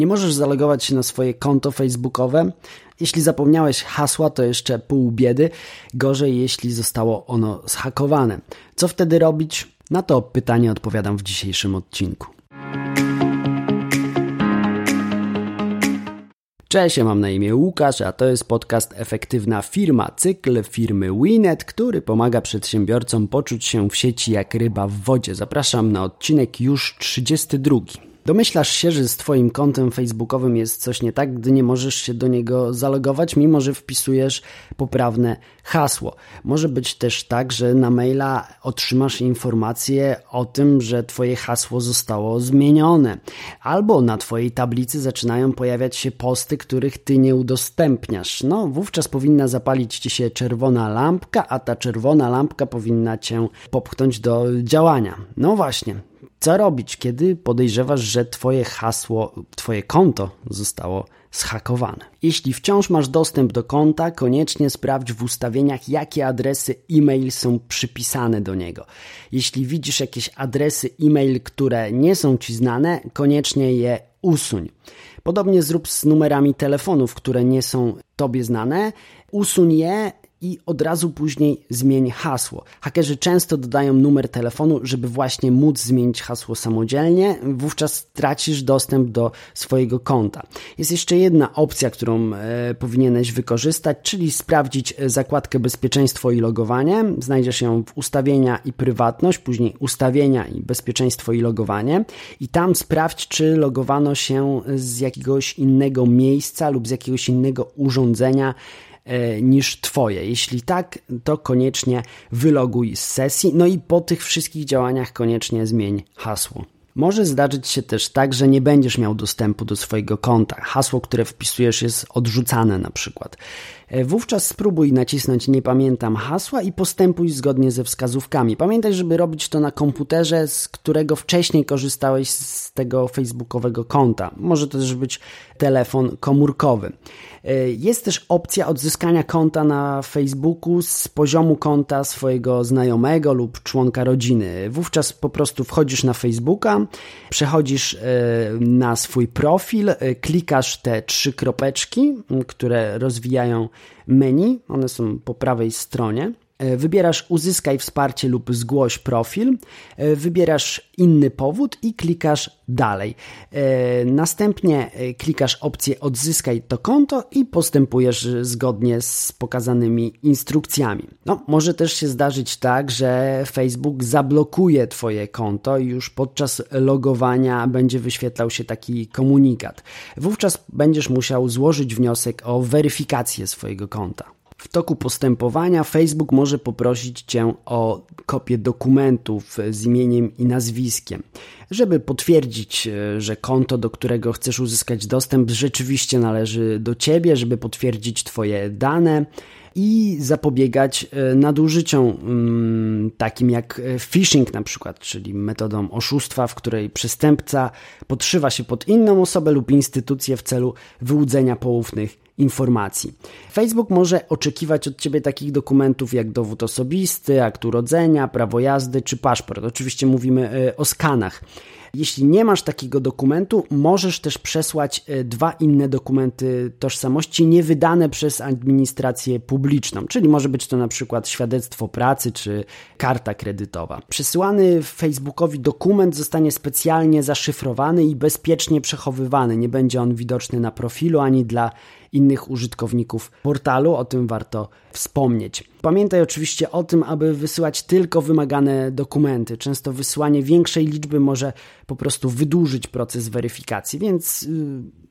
Nie możesz zalogować się na swoje konto facebookowe. Jeśli zapomniałeś hasła, to jeszcze pół biedy. Gorzej, jeśli zostało ono zhakowane. Co wtedy robić? Na to pytanie odpowiadam w dzisiejszym odcinku. Cześć, ja mam na imię Łukasz, a to jest podcast Efektywna Firma, cykl firmy Winet, który pomaga przedsiębiorcom poczuć się w sieci jak ryba w wodzie. Zapraszam na odcinek już 32. Domyślasz się, że z Twoim kontem facebookowym jest coś nie tak, gdy nie możesz się do niego zalogować, mimo że wpisujesz poprawne hasło. Może być też tak, że na maila otrzymasz informację o tym, że Twoje hasło zostało zmienione, albo na Twojej tablicy zaczynają pojawiać się posty, których Ty nie udostępniasz. No, wówczas powinna zapalić Ci się czerwona lampka, a ta czerwona lampka powinna Cię popchnąć do działania. No właśnie, co robić, kiedy podejrzewasz, że Twoje hasło, Twoje konto zostało zhakowane? Jeśli wciąż masz dostęp do konta, koniecznie sprawdź w ustawieniach, jakie adresy e-mail są przypisane do niego. Jeśli widzisz jakieś adresy e-mail, które nie są Ci znane, koniecznie je usuń. Podobnie zrób z numerami telefonów, które nie są Tobie znane. Usuń je i od razu później zmień hasło. Hakerzy często dodają numer telefonu, żeby właśnie móc zmienić hasło samodzielnie, wówczas tracisz dostęp do swojego konta. Jest jeszcze jedna opcja, którą e, powinieneś wykorzystać, czyli sprawdzić e, zakładkę bezpieczeństwo i logowanie. Znajdziesz ją w ustawienia i prywatność, później ustawienia i bezpieczeństwo i logowanie i tam sprawdź, czy logowano się z jakiegoś innego miejsca lub z jakiegoś innego urządzenia, niż Twoje. Jeśli tak, to koniecznie wyloguj z sesji, no i po tych wszystkich działaniach koniecznie zmień hasło. Może zdarzyć się też tak, że nie będziesz miał dostępu do swojego konta. Hasło, które wpisujesz jest odrzucane na przykład. E, wówczas spróbuj nacisnąć nie pamiętam hasła i postępuj zgodnie ze wskazówkami. Pamiętaj, żeby robić to na komputerze, z którego wcześniej korzystałeś z tego facebookowego konta. Może to też być telefon komórkowy. E, jest też opcja odzyskania konta na Facebooku z poziomu konta swojego znajomego lub członka rodziny. Wówczas po prostu wchodzisz na Facebooka, przechodzisz e, na swój profil, klikasz te trzy kropeczki, które rozwijają menu, one są po prawej stronie. E, wybierasz uzyskaj wsparcie lub zgłoś profil, e, wybierasz inny powód i klikasz dalej. E, następnie klikasz opcję odzyskaj to konto i postępujesz zgodnie z pokazanymi instrukcjami. No, może też się zdarzyć tak, że Facebook zablokuje Twoje konto i już podczas logowania będzie wyświetlał się taki komunikat. Wówczas będziesz musiał złożyć wniosek o weryfikację swojego konta. W toku postępowania Facebook może poprosić Cię o kopię dokumentów z imieniem i nazwiskiem, żeby potwierdzić, e, że konto, do którego chcesz uzyskać dostęp, rzeczywiście należy do Ciebie, żeby potwierdzić Twoje dane i zapobiegać e, nadużyciom mm, takim jak e, phishing na przykład, czyli metodą oszustwa, w której przestępca podszywa się pod inną osobę lub instytucję w celu wyłudzenia poufnych informacji. Facebook może oczekiwać od Ciebie takich dokumentów jak dowód osobisty, akt urodzenia, prawo jazdy czy paszport. Oczywiście mówimy e, o skanach. Jeśli nie masz takiego dokumentu, możesz też przesłać e, dwa inne dokumenty tożsamości niewydane przez administrację publiczną, czyli może być to na przykład świadectwo pracy czy karta kredytowa. Przesyłany Facebookowi dokument zostanie specjalnie zaszyfrowany i bezpiecznie przechowywany. Nie będzie on widoczny na profilu ani dla innych użytkowników portalu, o tym warto wspomnieć. Pamiętaj oczywiście o tym, aby wysyłać tylko wymagane dokumenty. Często wysłanie większej liczby może po prostu wydłużyć proces weryfikacji, więc y,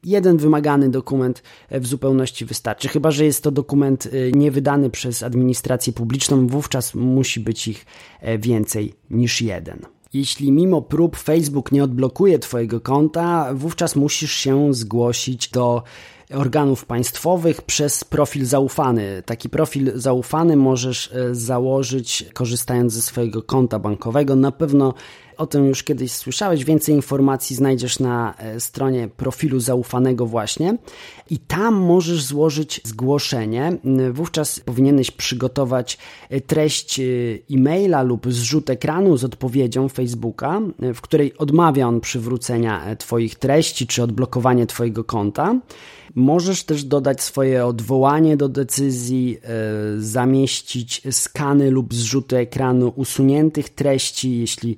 jeden wymagany dokument w zupełności wystarczy. Chyba, że jest to dokument y, niewydany przez administrację publiczną, wówczas musi być ich e, więcej niż jeden. Jeśli mimo prób Facebook nie odblokuje Twojego konta, wówczas musisz się zgłosić do organów państwowych przez profil zaufany. Taki profil zaufany możesz e, założyć korzystając ze swojego konta bankowego. Na pewno o tym już kiedyś słyszałeś. Więcej informacji znajdziesz na e, stronie profilu zaufanego właśnie i tam możesz złożyć zgłoszenie. Wówczas powinieneś przygotować e, treść e, e-maila lub zrzut ekranu z odpowiedzią Facebooka, w której odmawia on przywrócenia Twoich treści czy odblokowanie Twojego konta. Możesz też dodać swoje odwołanie do decyzji, zamieścić skany lub zrzuty ekranu usuniętych treści, jeśli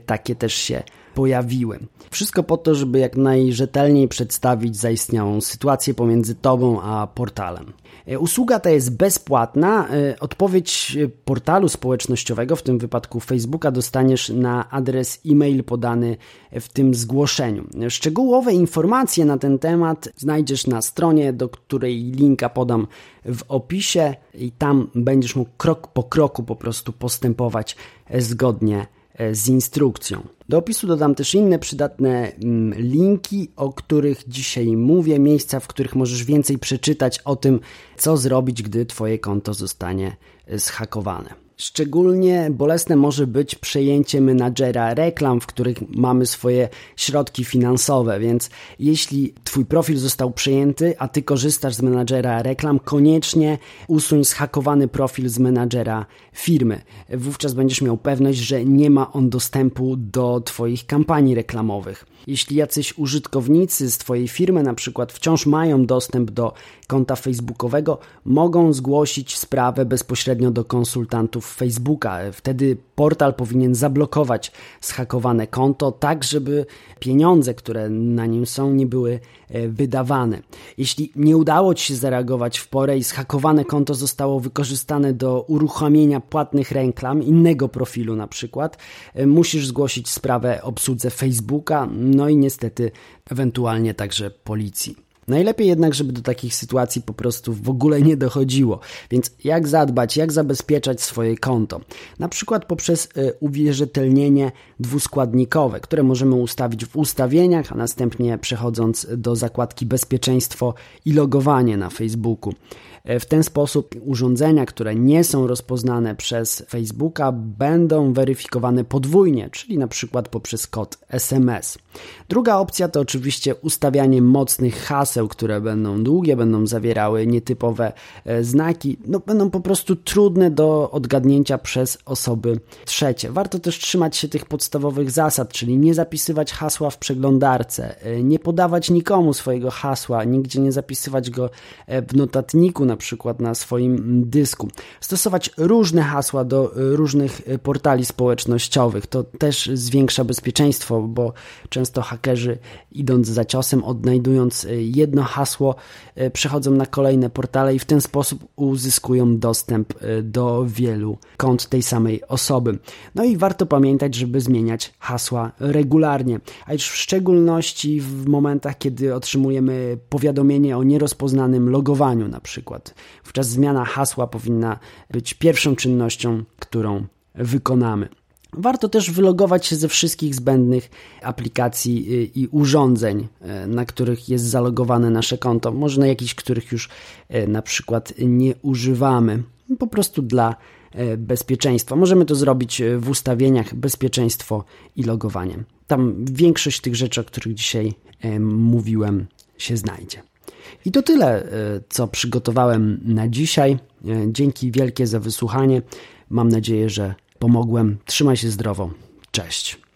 takie też się pojawiły. Wszystko po to, żeby jak najrzetelniej przedstawić zaistniałą sytuację pomiędzy Tobą a portalem. E, usługa ta jest bezpłatna. E, odpowiedź portalu społecznościowego, w tym wypadku Facebooka, dostaniesz na adres e-mail podany w tym zgłoszeniu. Szczegółowe informacje na ten temat znajdziesz na stronie, do której linka podam w opisie i tam będziesz mógł krok po kroku po prostu postępować zgodnie E, z instrukcją. Do opisu dodam też inne przydatne mm, linki, o których dzisiaj mówię, miejsca, w których możesz więcej przeczytać o tym, co zrobić, gdy Twoje konto zostanie e, zhakowane. Szczególnie bolesne może być przejęcie menadżera reklam, w których mamy swoje środki finansowe, więc jeśli Twój profil został przejęty, a Ty korzystasz z menadżera reklam, koniecznie usuń zhakowany profil z menadżera firmy. Wówczas będziesz miał pewność, że nie ma on dostępu do Twoich kampanii reklamowych. Jeśli jacyś użytkownicy z Twojej firmy na przykład wciąż mają dostęp do konta facebookowego, mogą zgłosić sprawę bezpośrednio do konsultantów Facebooka. Wtedy portal powinien zablokować zhakowane konto, tak żeby pieniądze, które na nim są, nie były e, wydawane. Jeśli nie udało Ci się zareagować w porę i zhakowane konto zostało wykorzystane do uruchomienia płatnych reklam innego profilu na przykład, e, musisz zgłosić sprawę obsłudze Facebooka, no i niestety ewentualnie także policji. Najlepiej jednak, żeby do takich sytuacji po prostu w ogóle nie dochodziło. Więc jak zadbać, jak zabezpieczać swoje konto? Na przykład poprzez y, uwierzytelnienie dwuskładnikowe, które możemy ustawić w ustawieniach, a następnie przechodząc do zakładki bezpieczeństwo i logowanie na Facebooku. E, w ten sposób urządzenia, które nie są rozpoznane przez Facebooka, będą weryfikowane podwójnie, czyli na przykład poprzez kod SMS. Druga opcja to oczywiście ustawianie mocnych haseł, które będą długie, będą zawierały nietypowe e, znaki, no będą po prostu trudne do odgadnięcia przez osoby trzecie. Warto też trzymać się tych podstawowych zasad, czyli nie zapisywać hasła w przeglądarce, e, nie podawać nikomu swojego hasła, nigdzie nie zapisywać go w notatniku na przykład na swoim dysku. Stosować różne hasła do różnych portali społecznościowych. To też zwiększa bezpieczeństwo, bo często hakerzy idąc za ciosem, odnajdując jedno hasło, przechodzą na kolejne portale i w ten sposób uzyskują dostęp do wielu kont tej samej osoby. No i warto pamiętać, żeby zmieniać hasła regularnie, a już w szczególności w momentach, kiedy otrzymujemy powiadomienie o nierozpoznanym logowaniu na przykład przykład. Wówczas zmiana hasła powinna być pierwszą czynnością, którą wykonamy. Warto też wylogować się ze wszystkich zbędnych aplikacji y, i urządzeń, y, na których jest zalogowane nasze konto. Może na jakichś, których już y, na przykład nie używamy. Po prostu dla bezpieczeństwa. Możemy to zrobić w ustawieniach bezpieczeństwo i logowanie. Tam większość tych rzeczy, o których dzisiaj mówiłem, się znajdzie. I to tyle, e, co przygotowałem na dzisiaj. E, dzięki wielkie za wysłuchanie. Mam nadzieję, że pomogłem. Trzymaj się zdrowo. Cześć.